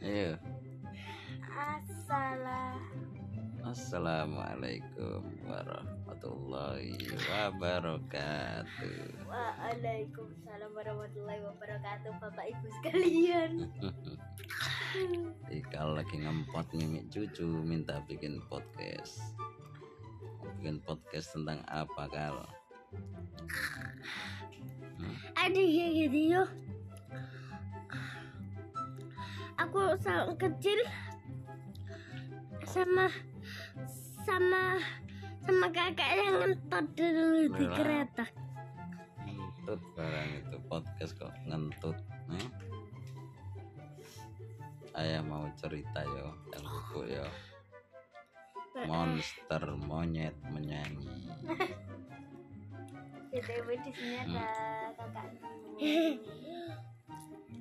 Ayo. Assalam. Assalamualaikum warahmatullahi wabarakatuh. Waalaikumsalam warahmatullahi wabarakatuh Bapak Ibu sekalian Ikal lagi ngempot mimik cucu minta bikin podcast. Bikin podcast tentang apa kal? Ada kayak gitu yo Aku kecil sama sama sama kakak yang ngentot dulu di kereta Ngentut barang itu podcast kok ngentut. Eh? Ayah mau cerita yo, yang buku yo. Monster monyet menyanyi. Jadi di sini ada kakak.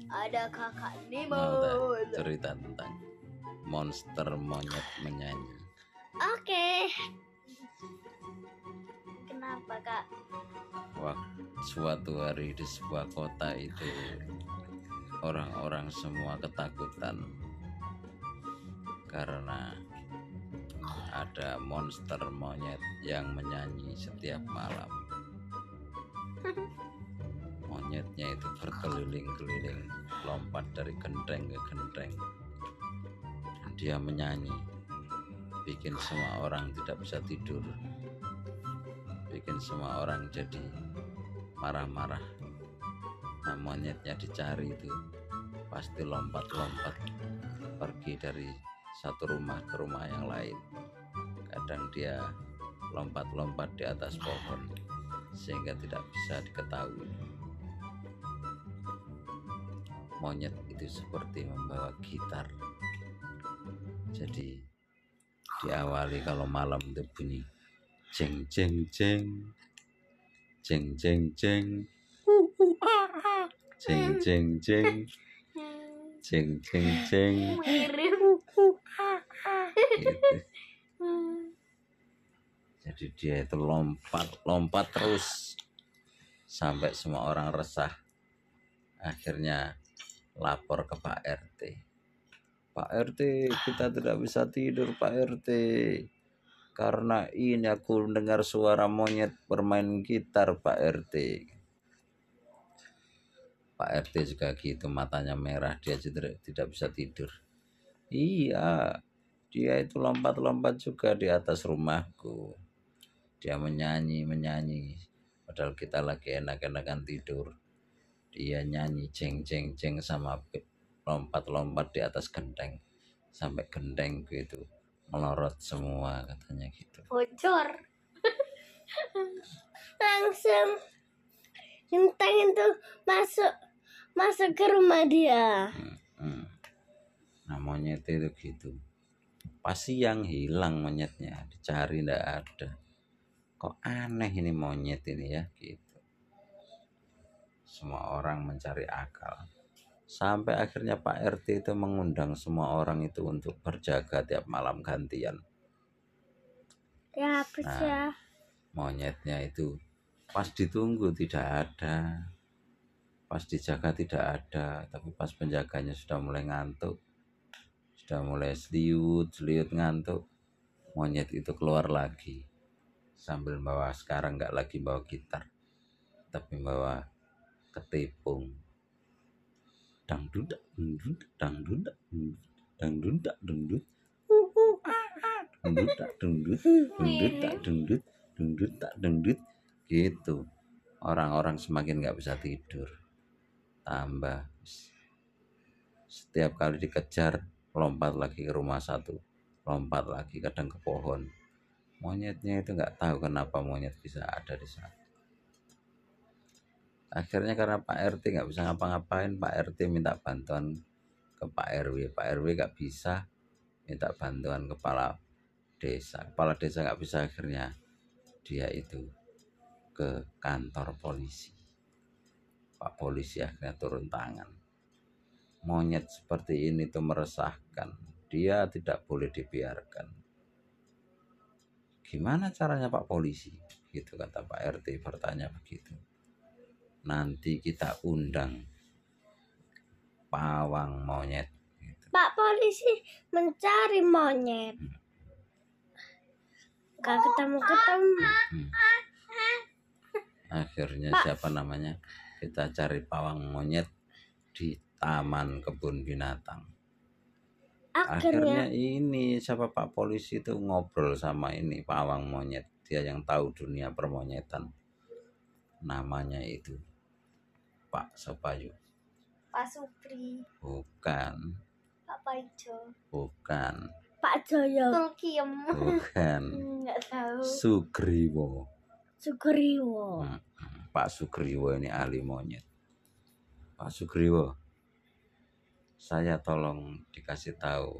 Ada kakak Nemo. Mau cerita tentang monster monyet menyanyi. Oke. Kenapa kak? Waktu suatu hari di sebuah kota itu orang-orang semua ketakutan karena ada monster monyet yang menyanyi setiap malam. Monyetnya itu berkeliling-keliling, lompat dari genteng ke genteng. Dia menyanyi, bikin semua orang tidak bisa tidur, bikin semua orang jadi marah-marah. Nah, monyetnya dicari itu pasti lompat-lompat pergi dari satu rumah ke rumah yang lain. Kadang dia lompat-lompat di atas pohon sehingga tidak bisa diketahui. Monyet itu seperti membawa gitar. Jadi diawali kalau malam itu bunyi jeng jeng jeng jeng jeng jeng jeng jeng jeng jeng jeng jeng gitu. Jadi dia itu lompat lompat terus sampai semua orang resah. Akhirnya lapor ke Pak RT. Pak RT, kita tidak bisa tidur Pak RT. Karena ini aku dengar suara monyet bermain gitar Pak RT. Pak RT juga gitu matanya merah dia juga tidak bisa tidur. Iya, dia itu lompat-lompat juga di atas rumahku. Dia menyanyi, menyanyi. Padahal kita lagi enak-enakan tidur. Dia nyanyi jeng jeng jeng sama lompat-lompat di atas genteng. Sampai genteng gitu melorot semua katanya gitu. Bocor. Langsung Genteng itu masuk masuk ke rumah dia. Hmm. Nah monyet itu gitu. Pasti yang hilang monyetnya dicari ndak ada. Kok aneh ini monyet ini ya gitu. Semua orang mencari akal. Sampai akhirnya Pak RT itu mengundang semua orang itu untuk berjaga tiap malam gantian. Ya Nah. ya. Monyetnya itu pas ditunggu tidak ada. Pas dijaga tidak ada, tapi pas penjaganya sudah mulai ngantuk, sudah mulai seliut, seliut ngantuk, monyet itu keluar lagi sambil bawa sekarang nggak lagi bawa gitar, tapi bawa ketipung. Dangdut, dangdut, dangdut, dangdut, dangdut, dangdut, dangdut, tak dangdut, dangdut, tak dangdut, dangdut, tak dangdut, gitu. Orang-orang semakin nggak bisa tidur. Tambah. Setiap kali dikejar lompat lagi ke rumah satu. Lompat lagi kadang ke pohon. Monyetnya itu nggak tahu kenapa monyet bisa ada di sana akhirnya karena Pak RT nggak bisa ngapa-ngapain Pak RT minta bantuan ke Pak RW Pak RW nggak bisa minta bantuan kepala desa. Kepala desa nggak bisa akhirnya dia itu ke kantor polisi. Pak polisi akhirnya turun tangan. Monyet seperti ini tuh meresahkan. Dia tidak boleh dibiarkan. Gimana caranya Pak polisi? Gitu kata Pak RT bertanya begitu nanti kita undang pawang monyet gitu. Pak polisi mencari monyet. Gak ketemu-ketemu. Hmm. akhirnya Pak. siapa namanya kita cari pawang monyet di taman kebun binatang akhirnya Akhirnya ini siapa pak polisi itu ngobrol sama ini pawang monyet dia yang tahu dunia permonyetan namanya itu Pak Sopayu Pak Supri, bukan Pak Paijo, bukan Pak Joyo. Tulkiem. bukan Enggak tahu. Sugriwo Sugriwo. Hmm, Pak Sugriwo ini ahli monyet. Pak Sugriwo, saya tolong dikasih tahu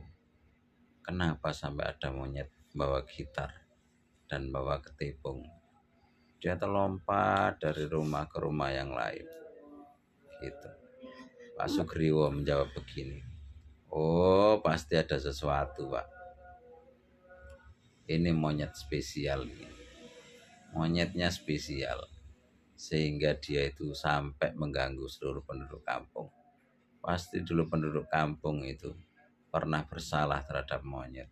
kenapa sampai ada monyet bawa gitar dan bawa ketipung. Dia terlompat dari rumah ke rumah yang lain. Gitu. Pak Sugriwo menjawab begini. Oh, pasti ada sesuatu, Pak. Ini monyet spesial ini monyetnya spesial sehingga dia itu sampai mengganggu seluruh penduduk kampung pasti dulu penduduk kampung itu pernah bersalah terhadap monyet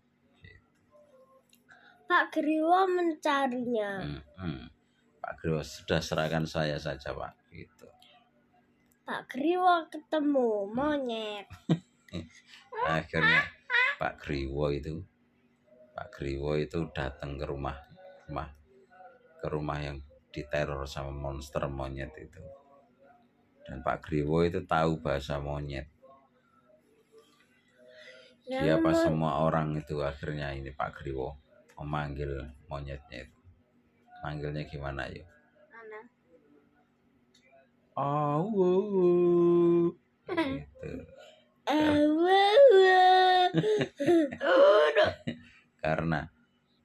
Pak Griwo mencarinya. Hmm, hmm. Pak Griwo sudah serahkan saya saja Pak. Gitu. Pak Griwo ketemu monyet. akhirnya Pak Griwo itu Pak Griwo itu datang ke rumah rumah ke rumah yang diteror sama monster monyet itu. Dan Pak Griwo itu tahu bahasa monyet. Siapa mo- semua orang itu akhirnya ini Pak Griwo memanggil monyetnya itu manggilnya gimana yuk? Awawa. Udah. karena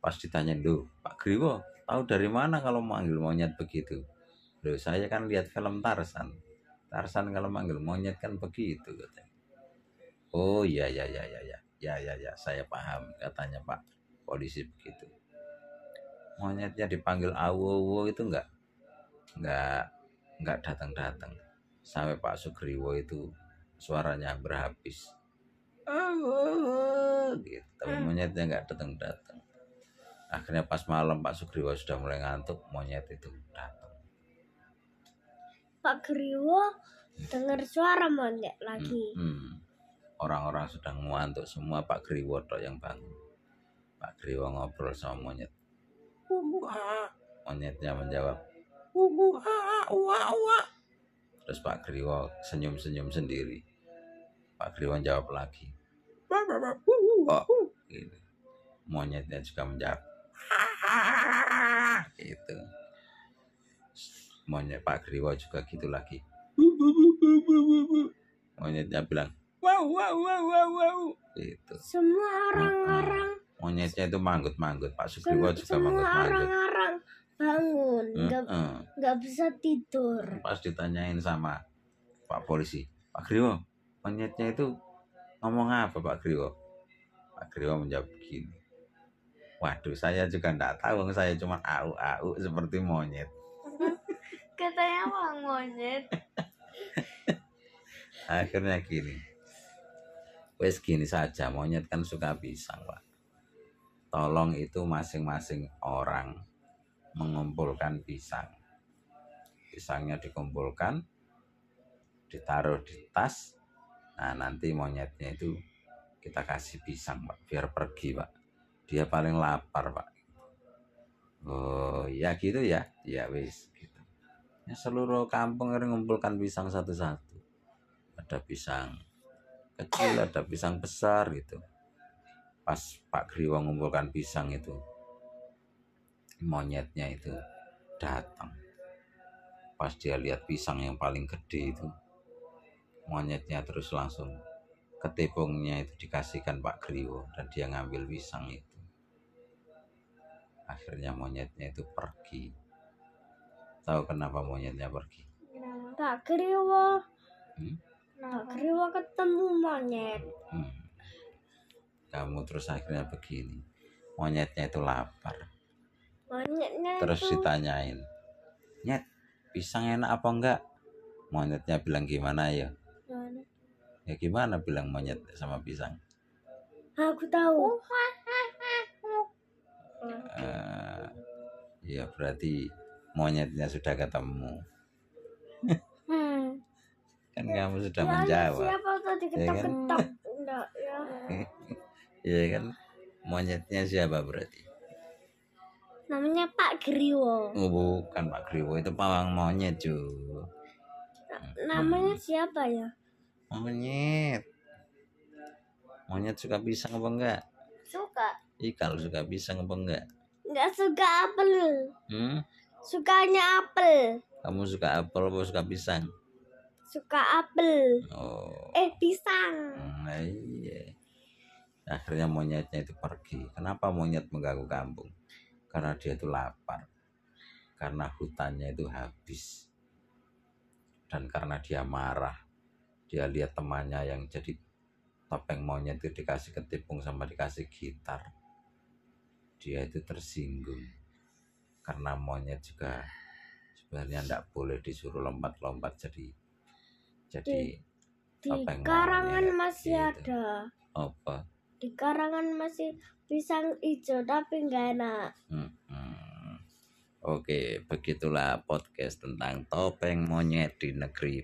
pas ditanya lu Pak Griwo tahu dari mana kalau manggil monyet begitu? Loh saya kan lihat film Tarsan Tarsan kalau manggil monyet kan begitu katanya. Oh iya iya iya iya iya ya ya ya saya paham katanya Pak. Polisi begitu monyetnya dipanggil awo itu enggak enggak enggak datang datang sampai Pak Sugriwo itu suaranya berhabis Awo, gitu tapi monyetnya enggak datang datang akhirnya pas malam Pak Sugriwo sudah mulai ngantuk monyet itu datang Pak Griwo dengar suara monyet lagi. Hmm. Orang-orang sedang ngantuk semua Pak Griwo tok yang bangun. Pak Griwo ngobrol sama monyet. Uwa. Monyetnya menjawab. Uwa, uwa, uwa. Terus Pak Griwo senyum-senyum sendiri. Pak Griwo jawab lagi. Gitu. Monyetnya juga menjawab. Gitu. Monyet Pak Griwo juga gitu lagi. Monyetnya bilang, wow, wow, wow, wow, wow. Gitu. Semua orang-orang, Monyetnya itu manggut-manggut. Pak Sugriwo juga semua manggut-manggut. orang-orang bangun, nggak Heeh. nggak bisa tidur. Pas ditanyain sama Pak polisi, Pak Griwo, monyetnya itu ngomong apa Pak Griwo? Pak Griwo menjawab begini. Waduh, saya juga enggak tahu, saya cuma au-au seperti monyet. Katanya bang monyet. Akhirnya gini. Wes gini saja, monyet kan suka pisang, Pak. Tolong itu masing-masing orang mengumpulkan pisang. Pisangnya dikumpulkan, ditaruh di tas. Nah, nanti monyetnya itu kita kasih pisang, Pak, biar pergi, Pak. Dia paling lapar, Pak. Oh, ya gitu ya. Ya wis gitu. Ya seluruh kampung mengumpulkan pisang satu-satu. Ada pisang kecil, ada pisang besar gitu. Pas Pak Griwo mengumpulkan pisang itu, monyetnya itu datang. Pas dia lihat pisang yang paling gede itu, monyetnya terus langsung ketepungnya itu dikasihkan Pak Griwo dan dia ngambil pisang itu. Akhirnya monyetnya itu pergi. Tahu kenapa monyetnya pergi? Pak Griwo, Hmm? Pak Griwo ketemu monyet. Hmm. Kamu terus akhirnya begini. Monyetnya itu lapar. Monyetnya Terus itu ditanyain. Nyet, pisang enak apa enggak? Monyetnya bilang gimana ya? Mana? Ya gimana bilang monyet sama pisang? Aku tahu. Eh, ya berarti monyetnya sudah ketemu. Hmm. Kan kamu sudah Ya, menjawab. Siapa tadi Ya kan? ketok-ketok? Enggak ya. Iya kan? Monyetnya siapa berarti? Namanya Pak Griwo. Oh, bukan Pak Griwo itu pawang monyet cu. Namanya siapa ya? Monyet. Monyet suka pisang apa enggak? Suka. Ih kalau suka pisang apa enggak? Enggak suka apel. Hmm? Sukanya apel. Kamu suka apel apa suka pisang? Suka apel. Oh. Eh, pisang. Nah, iya. Akhirnya monyetnya itu pergi. Kenapa monyet mengganggu kampung? Karena dia itu lapar. Karena hutannya itu habis. Dan karena dia marah. Dia lihat temannya yang jadi topeng monyet itu dikasih ketipung sama dikasih gitar. Dia itu tersinggung. Karena monyet juga sebenarnya tidak boleh disuruh lompat-lompat jadi jadi Di Topeng karangan monyet, masih gitu. ada. apa Di karangan masih pisang hijau tapi enggak enak. Hmm. Oke, begitulah podcast tentang topeng monyet di negeri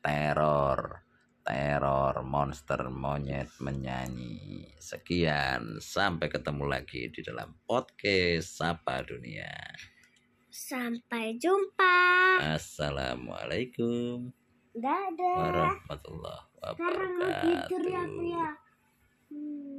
teror. Teror monster monyet menyanyi. Sekian, sampai ketemu lagi di dalam podcast Sapa Dunia. Sampai jumpa. Assalamualaikum Dadah. warahmatullahi Sekarang mau tidur ya, wabarakatuh. aku ya. Hmm.